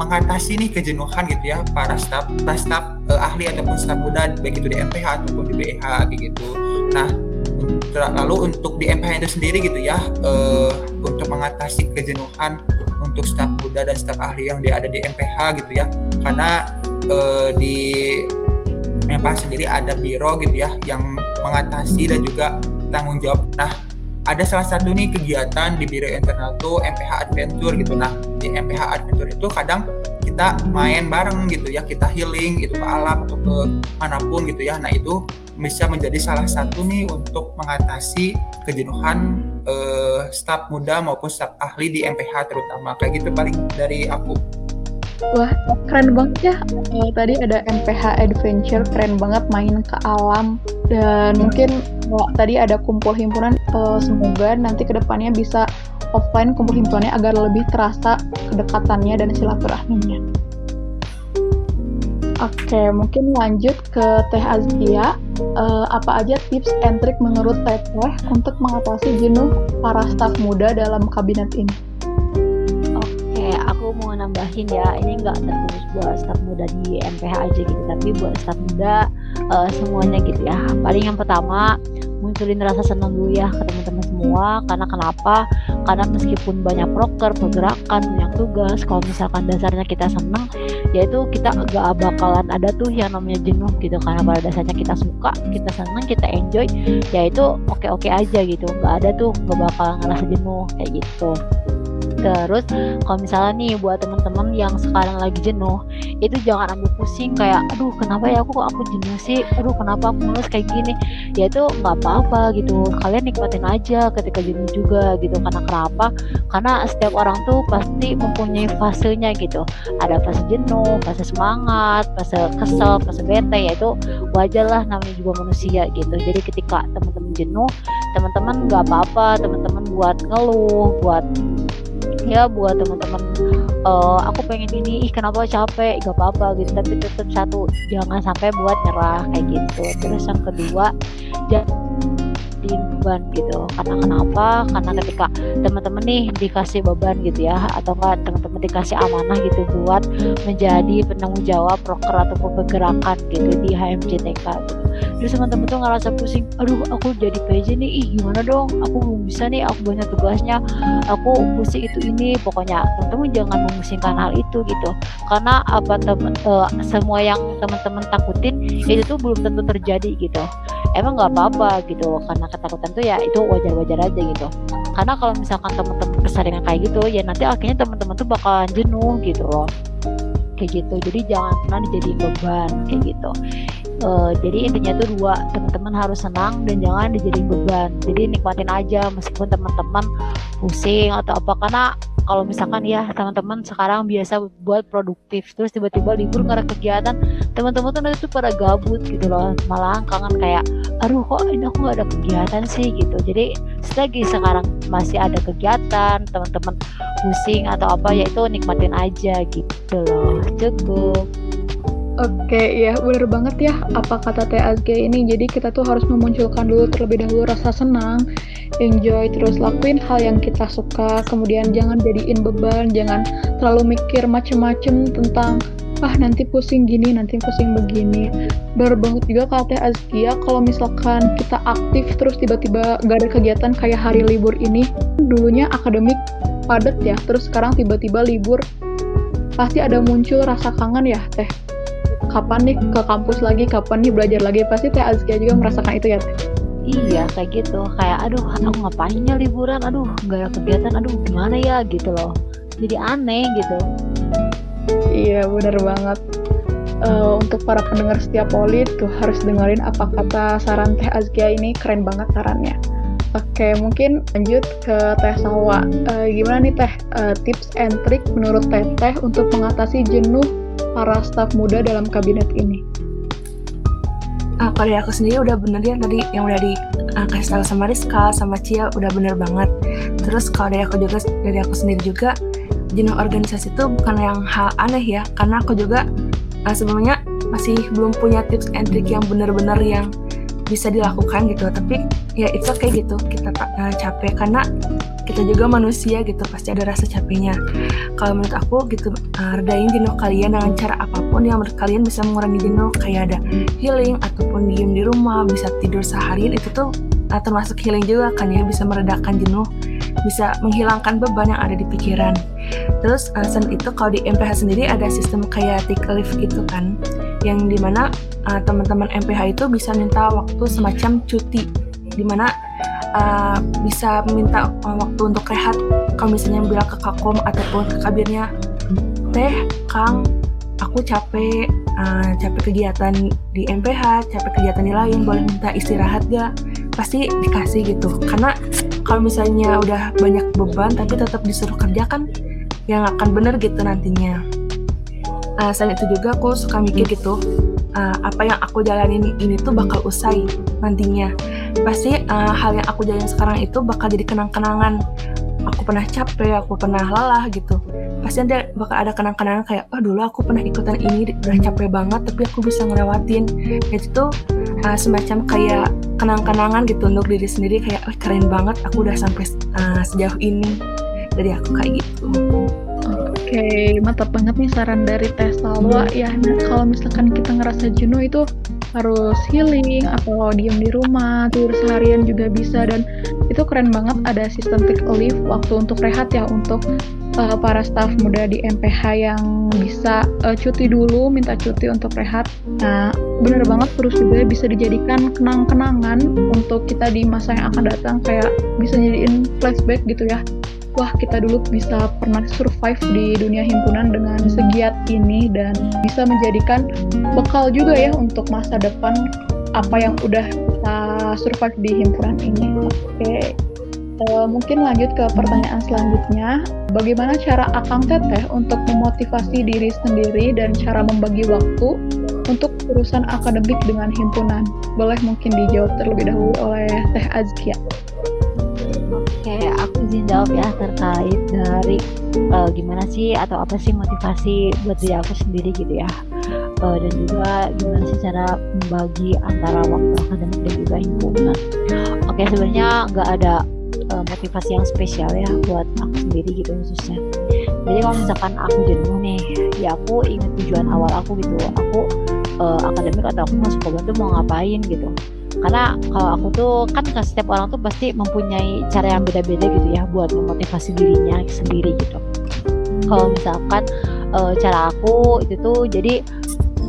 mengatasi nih kejenuhan gitu ya para staf staf e, ahli ataupun staf muda baik itu di MPH ataupun di BEH gitu. Nah lalu untuk di MPH itu sendiri gitu ya untuk mengatasi kejenuhan untuk staf muda dan staf ahli yang ada di MPH gitu ya. Karena uh, di MPH sendiri ada biro gitu ya yang mengatasi dan juga tanggung jawab. Nah ada salah satu nih kegiatan di biro internal tuh MPH Adventure gitu. Nah di MPH Adventure itu kadang kita main bareng gitu ya kita healing itu ke alam atau ke mana pun gitu ya. Nah itu bisa menjadi salah satu nih untuk mengatasi kejenuhan uh, staf muda maupun staf ahli di MPH terutama kayak gitu paling dari aku Wah, keren banget ya. Uh, tadi ada MPH Adventure, keren banget main ke alam. Dan mungkin oh, tadi ada kumpul himpunan, uh, semoga nanti ke depannya bisa offline kumpul himpunannya agar lebih terasa kedekatannya dan silaturahminya. Oke, mungkin lanjut ke Teh Azkia. Uh, apa aja tips and trik menurut Teh untuk mengatasi jenuh para staf muda dalam kabinet ini? Mau nambahin ya ini nggak terkhusus buat staf muda di MPH aja gitu tapi buat staf muda uh, semuanya gitu ya. Paling yang pertama munculin rasa senang dulu ya ke teman-teman semua. Karena kenapa? Karena meskipun banyak proker pergerakan banyak tugas kalau misalkan dasarnya kita senang yaitu kita gak bakalan ada tuh yang namanya jenuh gitu. Karena pada dasarnya kita suka kita senang kita enjoy yaitu oke-oke aja gitu. Nggak ada tuh gak bakalan ngerasa jenuh kayak gitu terus kalau misalnya nih buat teman-teman yang sekarang lagi jenuh itu jangan ambil pusing kayak aduh kenapa ya aku kok aku jenuh sih? Aduh kenapa aku mulus kayak gini? Ya itu nggak apa-apa gitu. Kalian nikmatin aja ketika jenuh juga gitu. Karena kenapa? Karena setiap orang tuh pasti mempunyai fasenya gitu. Ada fase jenuh fase semangat fase kesel fase bete ya itu wajar lah namanya juga manusia gitu. Jadi ketika teman-teman jenuh teman-teman nggak apa-apa. Teman-teman buat ngeluh buat ya buat teman-teman. Uh, aku pengen ini ih kenapa capek? Gak apa-apa gitu. Tapi tetap satu jangan sampai buat nyerah kayak gitu. Terus yang kedua jangan beban gitu. Karena kenapa? Karena ketika teman-teman nih dikasih beban gitu ya atau enggak teman-teman dikasih amanah gitu buat menjadi penanggung jawab proker ataupun pergerakan gitu di HMJTK gitu. Terus teman-teman tuh ngerasa pusing aduh aku jadi PJ nih ih gimana dong? Aku belum bisa nih aku banyak tugasnya aku pusing itu ini. Pokoknya teman-teman jangan memusingkan hal itu gitu. Karena apa teman uh, semua yang teman-teman takutin itu tuh belum tentu terjadi gitu. Emang nggak apa-apa gitu karena ketakutan tuh ya itu wajar-wajar aja gitu. Karena kalau misalkan teman-teman keseringan kayak gitu ya nanti akhirnya teman-teman tuh bakalan jenuh gitu loh. Kayak gitu. Jadi jangan pernah dijadiin beban kayak gitu uh, jadi intinya tuh dua teman-teman harus senang dan jangan dijadiin beban. Jadi nikmatin aja meskipun teman-teman pusing atau apa. Karena kalau misalkan ya teman-teman sekarang biasa buat produktif terus tiba-tiba libur nggak ada kegiatan teman-teman tuh nanti tuh pada gabut gitu loh. Malah kangen kayak aduh kok ini aku nggak ada kegiatan sih? gitu. Jadi selagi sekarang masih ada kegiatan teman-teman pusing atau apa ya itu nikmatin aja gitu loh. Cukup Oke, ya bener banget ya apa kata TSG ini. Jadi kita tuh harus memunculkan dulu terlebih dahulu rasa senang, enjoy, terus lakuin hal yang kita suka. Kemudian jangan jadiin beban, jangan terlalu mikir macem-macem tentang ah nanti pusing gini, nanti pusing begini. Bener banget juga kata Azkia kalau misalkan kita aktif terus tiba-tiba gak ada kegiatan kayak hari libur ini, dulunya akademik padat ya, terus sekarang tiba-tiba libur pasti ada muncul rasa kangen ya teh kapan nih ke kampus lagi kapan nih belajar lagi? Pasti teh Azkia juga merasakan itu ya teh? Iya kayak gitu. Kayak aduh aku ngapain ya liburan? Aduh nggak ada kegiatan. Aduh gimana ya? Gitu loh. Jadi aneh gitu. Iya benar banget. Uh, untuk para pendengar setiap polit tuh harus dengerin apa kata saran teh Azkia ini. Keren banget sarannya. Oke, mungkin lanjut ke Teh Sawa. Uh, gimana nih Teh? Uh, tips and trick menurut Teh Teh untuk mengatasi jenuh para staf muda dalam kabinet ini? Uh, kalau dari aku sendiri udah bener ya tadi yang udah dikasih uh, tahu sama Rizka sama Cia udah bener banget. Terus kalau dari aku juga dari aku sendiri juga jenuh organisasi itu bukan yang hal aneh ya karena aku juga uh, sebelumnya masih belum punya tips and trick yang bener-bener yang bisa dilakukan gitu tapi ya itu okay gitu kita uh, capek karena kita juga manusia gitu pasti ada rasa capeknya. Kalau menurut aku gitu uh, redain jenuh kalian dengan cara apa pun yang menurut kalian bisa mengurangi jenuh kayak ada healing ataupun diem di rumah bisa tidur seharian itu tuh uh, termasuk healing juga kan ya bisa meredakan jenuh bisa menghilangkan beban yang ada di pikiran. Terus uh, itu kalau di MPH sendiri ada sistem kayak take leave gitu kan yang di mana uh, teman-teman MPH itu bisa minta waktu semacam cuti di mana uh, bisa minta uh, waktu untuk rehat. Kalau misalnya bilang ke kakom ataupun ke kabirnya teh kang aku capek uh, capek kegiatan di MPH capek kegiatan di lain boleh minta istirahat gak? Pasti dikasih gitu. Karena kalau misalnya udah banyak beban tapi tetap disuruh kerja kan yang akan bener gitu nantinya. Uh, selain itu juga aku suka mikir gitu uh, apa yang aku jalanin ini tuh bakal usai nantinya pasti uh, hal yang aku jalanin sekarang itu bakal jadi kenang-kenangan. Aku pernah capek aku pernah lelah gitu. Pasti ada bakal ada kenang-kenangan kayak oh dulu aku pernah ikutan ini udah capek banget tapi aku bisa ngelewatin. Itu tuh uh, semacam kayak kenang-kenangan gitu untuk diri sendiri kayak oh, keren banget aku udah sampai uh, sejauh ini. Dari aku kayak gitu. Oke, okay, mantap banget nih saran dari Teh Salwa ya. Nah, kalau misalkan kita ngerasa jenuh itu harus healing atau diem di rumah, tidur seharian juga bisa dan itu keren banget ada sistem take a leave waktu untuk rehat ya untuk uh, para staff muda di MPH yang bisa uh, cuti dulu, minta cuti untuk rehat. Nah, bener banget terus juga bisa dijadikan kenang-kenangan untuk kita di masa yang akan datang kayak bisa jadiin flashback gitu ya wah kita dulu bisa pernah survive di dunia himpunan dengan segiat ini dan bisa menjadikan bekal juga ya untuk masa depan apa yang udah kita survive di himpunan ini. Oke. Okay. Uh, eh, mungkin lanjut ke pertanyaan selanjutnya. Bagaimana cara Akang Teteh untuk memotivasi diri sendiri dan cara membagi waktu untuk urusan akademik dengan himpunan? Boleh mungkin dijawab terlebih dahulu oleh Teh Azkia. Jawab ya terkait dari uh, gimana sih atau apa sih motivasi buat diri aku sendiri gitu ya. Uh, dan juga gimana sih cara membagi antara waktu akademik dan juga himpunan. Oke, sebenarnya nggak ada uh, motivasi yang spesial ya buat aku sendiri gitu khususnya. Jadi kalau misalkan aku jenuh nih, ya aku ingat tujuan awal aku gitu. Aku uh, akademik atau aku masuk ke tuh mau ngapain gitu karena kalau aku tuh kan setiap orang tuh pasti mempunyai cara yang beda-beda gitu ya buat memotivasi dirinya sendiri gitu. Kalau misalkan e, cara aku itu tuh jadi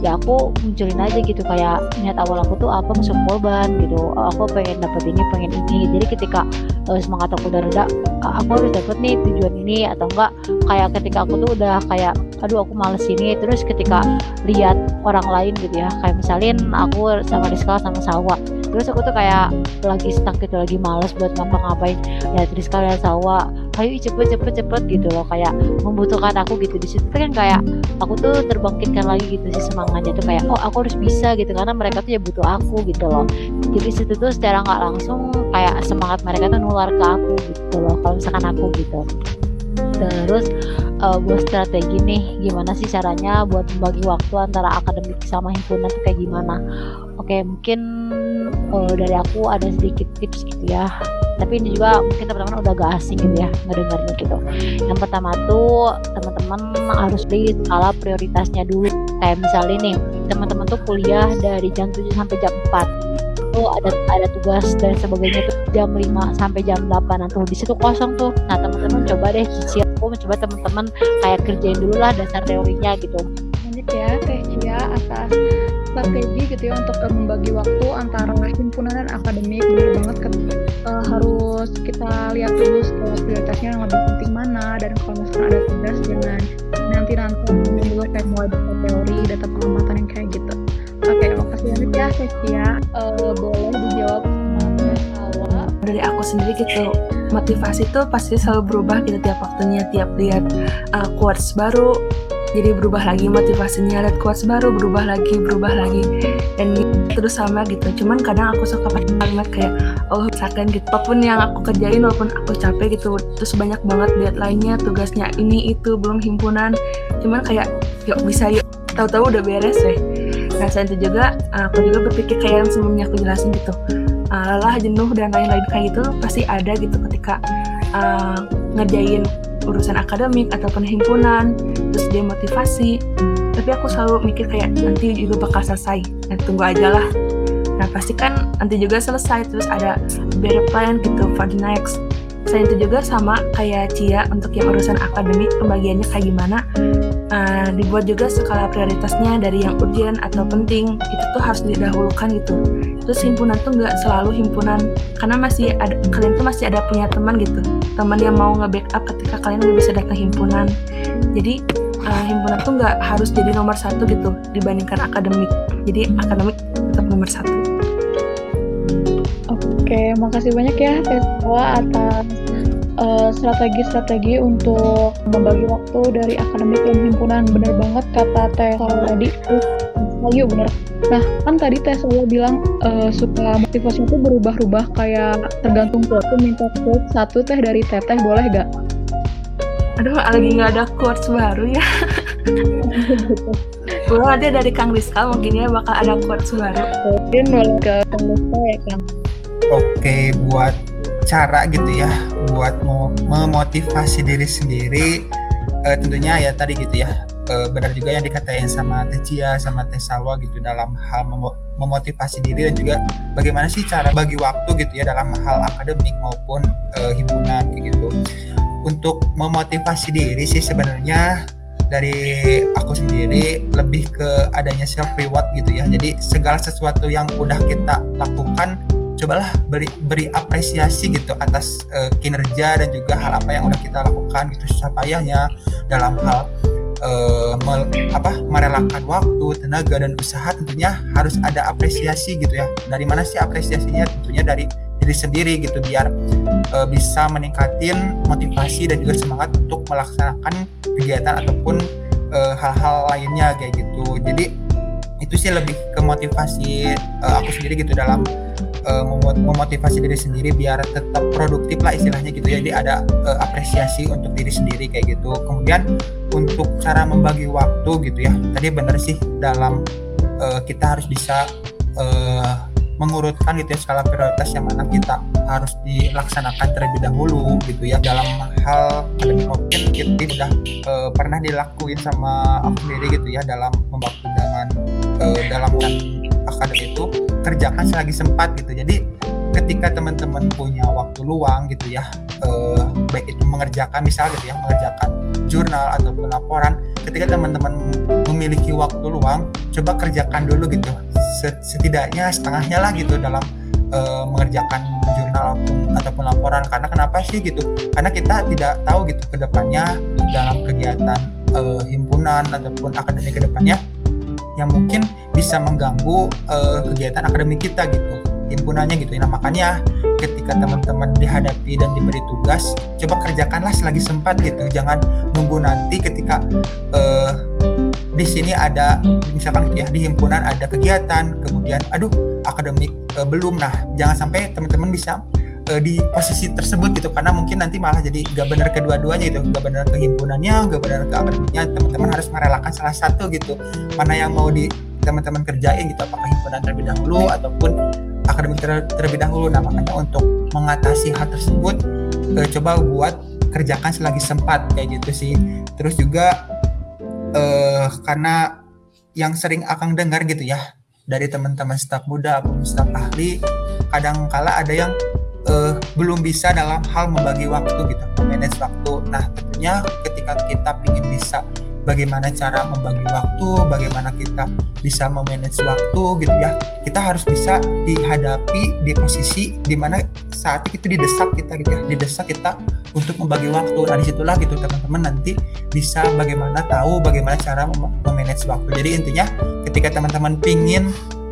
ya aku munculin aja gitu kayak niat awal aku tuh apa masuk korban gitu. Oh, aku pengen dapet ini pengen ini. Jadi ketika uh, semangat aku udah reda aku harus dapet nih tujuan ini atau enggak kayak ketika aku tuh udah kayak aduh aku males ini. Terus ketika lihat orang lain gitu ya kayak misalin aku sama Rizka sama Sawa terus aku tuh kayak lagi stuck gitu lagi males buat ngapa-ngapain. Ya Rizka lihat Sawa ayo cepet cepet cepet gitu loh. Kayak membutuhkan aku gitu. Di situ kan kayak aku tuh terbangkitkan lagi gitu sih semangatnya tuh. Kayak oh aku harus bisa gitu. Karena mereka tuh ya butuh aku gitu loh. Jadi situ tuh secara nggak langsung kayak semangat mereka tuh nular ke aku gitu loh kalau misalkan aku gitu. Terus uh, buat strategi nih gimana sih caranya buat membagi waktu antara akademik sama himpunan tuh kayak gimana? Oke mungkin dari aku ada sedikit tips gitu ya. Tapi ini juga mungkin teman-teman udah gak asing gitu ya ngedengarnya gitu. Yang pertama tuh teman-teman harus di skala prioritasnya dulu. Kayak misalnya nih teman-teman tuh kuliah dari jam 7 sampai jam 4 tuh ada ada tugas dan sebagainya tuh jam 5 sampai jam 8 nah tuh. Di situ kosong tuh. Nah teman-teman coba deh cicil aku mencoba teman-teman kayak kerjain dulu lah dasar teorinya gitu. Lanjut ya Teh Cia atas strategi gitu ya untuk uh, membagi waktu antara himpunan dan akademik. Benar banget kan uh, harus kita lihat dulu prioritasnya yang lebih penting mana dan kalau misalnya ada tugas jangan nanti nanti dulu kayak mulai data teori data pengamatan yang kayak gitu. Oke okay, makasih banyak ya Sesia uh, boleh dijawab dari aku sendiri gitu motivasi tuh pasti selalu berubah gitu tiap waktunya tiap lihat uh, quotes baru jadi berubah lagi motivasinya lihat quotes baru berubah lagi berubah lagi. Dan terus sama gitu. Cuman kadang aku suka pakai kalimat kayak oh misalkan gitu apa pun yang aku kerjain walaupun aku capek gitu terus banyak banget lihat lainnya tugasnya ini itu belum himpunan. Cuman kayak yuk bisa yuk. Tahu-tahu udah beres deh. Nah selain itu juga aku juga berpikir kayak yang sebelumnya aku jelasin gitu. Uh, lelah jenuh dan lain-lain kayak gitu pasti ada gitu ketika uh, ngerjain urusan akademik ataupun himpunan terus dia motivasi. Tapi aku selalu mikir kayak nanti juga bakal selesai. Nah, tunggu aja lah. Nah pasti kan nanti juga selesai terus ada better plan gitu for the next selain itu juga sama kayak Cia untuk yang urusan akademik pembagiannya kayak gimana. Uh, dibuat juga skala prioritasnya dari yang urgent atau penting. Itu tuh harus didahulukan gitu. Terus himpunan tuh nggak selalu himpunan karena masih ada kalian tuh masih ada punya teman gitu. Teman yang mau nge-backup ketika kalian nggak bisa datang himpunan. Jadi uh, himpunan tuh nggak harus jadi nomor satu gitu dibandingkan akademik. Jadi akademik tetap nomor satu Oke, makasih banyak ya Tesla atas eh, strategi-strategi uh, untuk membagi waktu dari akademik dan himpunan. Bener banget kata Tesla tadi. Ayo bener. Nah, kan tadi Tesla bilang uh, suka motivasinya itu berubah-ubah kayak tergantung quote. Minta quote satu teh dari Teteh boleh gak? Aduh, lagi nggak ada quotes baru ya. Belum ada dari Kang Rizka, mungkin ya bakal ada quotes baru. Mungkin boleh ke Kang Rizka ya Kang. Oke, buat cara gitu ya, buat memotivasi diri sendiri, uh, tentunya ya tadi gitu ya, uh, benar juga yang dikatain sama Teh Cia, sama Teh Salwa gitu dalam hal mem memotivasi diri dan juga bagaimana sih cara bagi waktu gitu ya dalam hal akademik maupun uh, himpunan gitu. Untuk memotivasi diri sih sebenarnya dari aku sendiri lebih ke adanya self reward gitu ya. Jadi segala sesuatu yang udah kita lakukan cobalah beri beri apresiasi gitu atas uh, kinerja dan juga hal apa yang udah kita lakukan gitu susah payahnya dalam hal uh, me, apa merelakan waktu tenaga dan usaha tentunya harus ada apresiasi gitu ya. Dari mana sih apresiasinya? Tentunya dari diri sendiri gitu biar uh, bisa meningkatin motivasi dan juga semangat untuk melaksanakan kegiatan ataupun hal-hal uh, lainnya kayak gitu. Jadi itu sih lebih ke motivasi uh, aku sendiri gitu dalam uh, memotivasi diri sendiri biar tetap produktif lah istilahnya gitu ya. Jadi ada uh, apresiasi untuk diri sendiri kayak gitu. Kemudian untuk cara membagi waktu gitu ya tadi bener sih dalam uh, kita harus bisa uh, mengurutkan gitu ya skala prioritas yang mana kita harus dilaksanakan terlebih dahulu gitu ya. Dalam hal mungkin kita sudah uh, pernah dilakuin sama aku sendiri gitu ya dalam membagi dengan uh, dalam akademik itu kerjakan selagi sempat gitu. Jadi ketika teman-teman punya waktu luang gitu ya eh, baik itu mengerjakan misal gitu ya mengerjakan jurnal ataupun laporan ketika teman-teman memiliki waktu luang coba kerjakan dulu gitu. Setidaknya setengahnya lah gitu dalam uh, mengerjakan jurnal ataupun, laporan. Karena kenapa sih gitu? Karena kita tidak tahu gitu ke depannya dalam kegiatan uh, himpunan ataupun akademik ke depannya yang mungkin bisa mengganggu uh, kegiatan akademik kita gitu himpunannya gitu. Nah makanya ketika teman-teman dihadapi dan diberi tugas coba kerjakanlah selagi sempat gitu. Jangan nunggu nanti ketika uh, di sini ada misalkan gitu ya di himpunan ada kegiatan kemudian aduh akademik uh, belum. Nah jangan sampai teman-teman bisa uh, di posisi tersebut gitu karena mungkin nanti malah jadi gak benar kedua-duanya gitu gak benar ke himpunannya gak benar ke akademiknya teman-teman harus merelakan salah satu gitu mana yang mau di teman-teman kerjain gitu apakah himpunan terlebih dahulu ataupun akademik ter terlebih dahulu. Nah makanya untuk mengatasi hal tersebut uh, coba buat kerjakan selagi sempat kayak gitu sih. Terus juga uh, karena yang sering akan dengar gitu ya dari teman-teman staf muda ataupun staf ahli kadang kala ada yang uh, belum bisa dalam hal membagi waktu gitu, manage waktu. Nah tentunya ketika kita ingin bisa bagaimana cara membagi waktu, bagaimana kita bisa memanage waktu gitu ya. Kita harus bisa dihadapi di posisi di mana saat itu didesak kita gitu ya, didesak kita untuk membagi waktu. Nah di situlah gitu teman-teman nanti bisa bagaimana tahu bagaimana cara memanage waktu. Jadi intinya ketika teman-teman pingin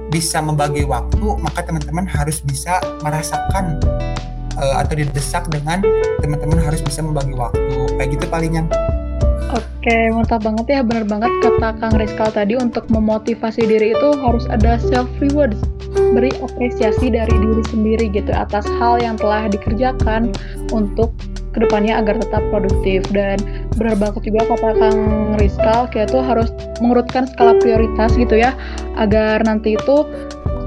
bisa membagi waktu, maka teman-teman harus bisa merasakan uh, atau didesak dengan teman-teman harus bisa membagi waktu. Kayak gitu palingan. Oke, mantap banget ya. Benar banget kata Kang Rizkal tadi untuk memotivasi diri itu harus ada self reward. Beri apresiasi dari diri sendiri gitu atas hal yang telah dikerjakan untuk ke depannya agar tetap produktif dan benar banget juga kata Kang Rizkal kita tuh harus mengurutkan skala prioritas gitu ya agar nanti itu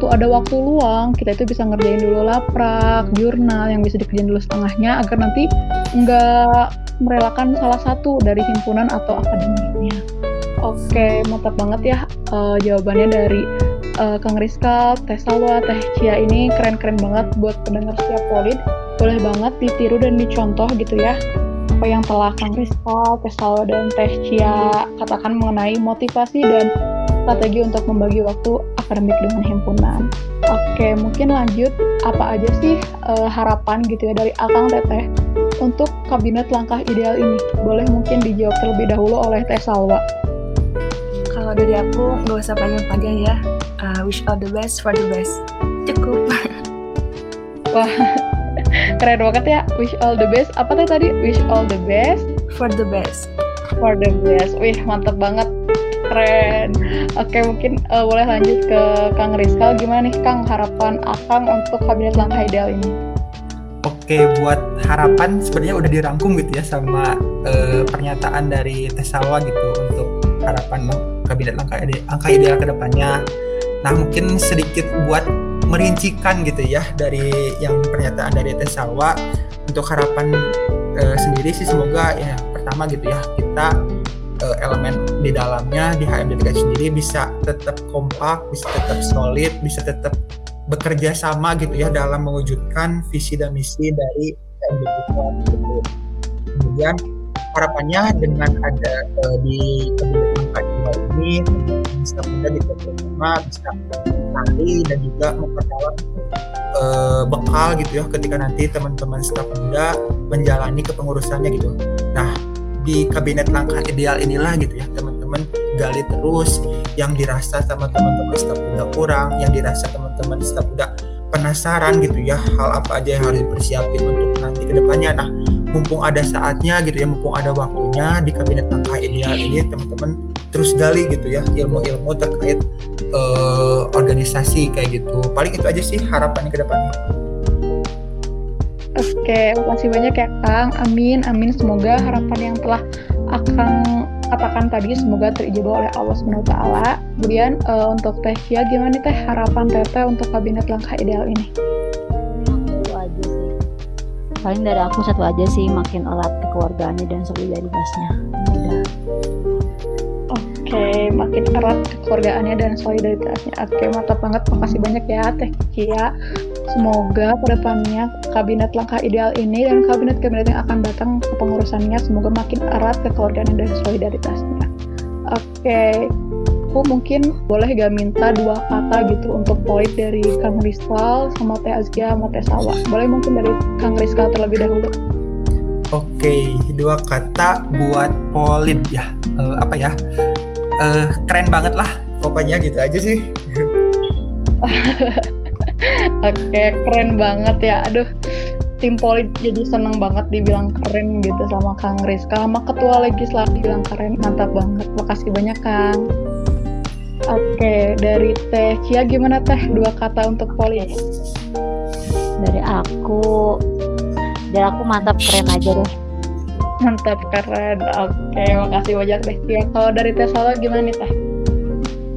waktu ada waktu luang kita itu bisa ngerjain dulu laprak, jurnal yang bisa dikerjain dulu setengahnya agar nanti nggak merelakan salah satu dari himpunan atau akademiknya. Oke, mantap banget ya uh, jawabannya dari uh, Kang Rizka, Teh Salwa, Teh Cia ini keren-keren banget buat pendengar setiap polid. Boleh banget ditiru dan dicontoh gitu ya apa yang telah Kang Rizka, Teh Salwa, dan Teh Cia katakan mengenai motivasi dan strategi untuk membagi waktu akademik dengan himpunan. Oke, mungkin lanjut apa aja sih uh, harapan gitu ya dari Akang Teteh untuk kabinet langkah ideal ini? Boleh mungkin dijawab terlebih dahulu oleh Teh Salwa. Kalau dari aku nggak usah panjang-panjang ya. Uh, wish all the best for the best. Cukup. Wah, keren banget ya. Wish all the best. Apa teh tadi? Wish all the best For the best. for the best. Wih, mantep banget. Keren. Oke, mungkin eh, boleh lanjut ke Kang Rizkal. Gimana nih Kang harapan Akang untuk Kabinet Langkah Ideal ini? Oke, buat harapan sebenarnya udah dirangkum gitu ya sama eh, pernyataan dari Tesawa gitu untuk harapan kabinet langkah langkah ideal ke depannya. Nah, mungkin sedikit buat merincikan gitu ya dari yang pernyataan dari Tesawa untuk harapan eh, sendiri sih semoga ya pertama gitu ya kita eh, elemen di dalamnya di HMD sendiri bisa tetap kompak, bisa tetap solid, bisa tetap bekerja sama gitu ya dalam mewujudkan visi dan misi dari HMD gitu. Kemudian harapannya dengan ada eh, di kabinet ini bisa mudah sama, bisa mencari dan juga memperdalam eh, bekal gitu ya ketika nanti teman-teman staf muda menjalani kepengurusannya gitu. Nah di kabinet langkah ideal inilah gitu ya teman-teman gali terus yang dirasa sama teman-teman staf muda kurang, yang dirasa teman-teman staf muda penasaran gitu ya hal apa aja yang harus dipersiapin untuk nanti ke depannya. Nah mumpung ada saatnya gitu ya, mumpung ada waktunya di kabinet langkah ideal ini teman-teman terus gali gitu ya ilmu-ilmu terkait eh, organisasi kayak gitu. Paling itu aja sih harapannya ke depannya. Oke, makasih banyak ya Kang. Amin, amin. Semoga harapan yang telah Akang katakan tadi semoga terijabah oleh Allah SWT. Kemudian eh, untuk Teh Cia, gimana nih Teh harapan Teteh untuk Kabinet Langkah Ideal ini? Paling dari aku satu aja sih makin erat kekeluargaannya dan solidaritasnya. Oke, makin erat kekeluargaannya dan solidaritasnya. Oke, mantap banget. Makasih banyak ya Teh Cia. Semoga ke depannya kabinet langkah ideal ini dan kabinet-kabinet yang akan datang ke pengurusannya semoga makin erat kekeluargaannya dan solidaritasnya. Oke, aku mungkin boleh gak minta dua kata gitu untuk poin dari Kang Rizal sama Teh Azkia sama Teh Sawa. Boleh mungkin dari Kang Rizal terlebih dahulu. Oke, dua kata buat Polin ya. Eh, apa ya? Eh, keren banget lah. Pokoknya gitu aja sih. Oke, keren banget ya. Aduh, tim Poli jadi seneng banget dibilang keren gitu sama Kang Rizka. Sama ketua legislatif bilang keren. Mantap banget. Makasih banyak, Kang. Oke, dari Teh Cia gimana Teh? Dua kata untuk Poli. Dari aku, dari aku mantap keren aja deh. Mantap, keren. Oke, makasih banyak Teh Cia. Kalau dari Teh Solo gimana nih Teh?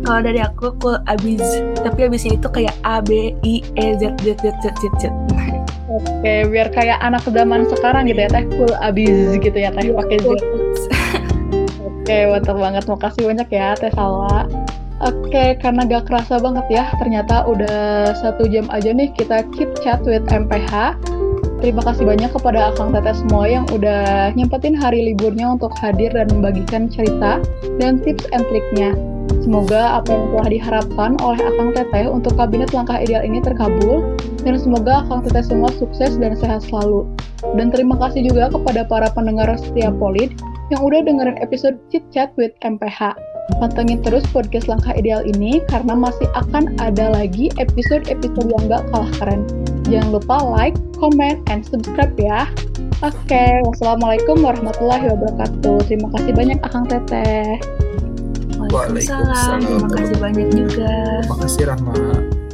Kalau dari aku cool abis, tapi abisnya itu kayak A B I E Z Z Z Z Z Z. Oke, biar kayak anak zaman sekarang gitu ya Teh. Cool abis gitu ya Teh. Pakai Z. Oke, mantap banget. Makasih banyak ya, Teh Salwa. Oke, karena gak kerasa banget ya, ternyata udah satu jam aja nih kita keep chat with MPH. Terima kasih banyak kepada Akang Teteh semua yang udah nyempetin hari liburnya untuk hadir dan membagikan cerita dan tips and triknya. Semoga apa yang telah diharapkan oleh Akang Teteh untuk kabinet langkah ideal ini terkabul, dan semoga Akang Teteh semua sukses dan sehat selalu. Dan terima kasih juga kepada para pendengar setia Polid yang udah dengerin episode Chit Chat with MPH. Pantengin terus podcast Langkah Ideal ini karena masih akan ada lagi episode-episode yang gak kalah keren. Jangan lupa like, comment, and subscribe ya. Oke, wassalamualaikum warahmatullahi wabarakatuh. Terima kasih banyak Akang Teteh. Waalaikumsalam. Terima kasih banyak juga. Terima kasih Rahma.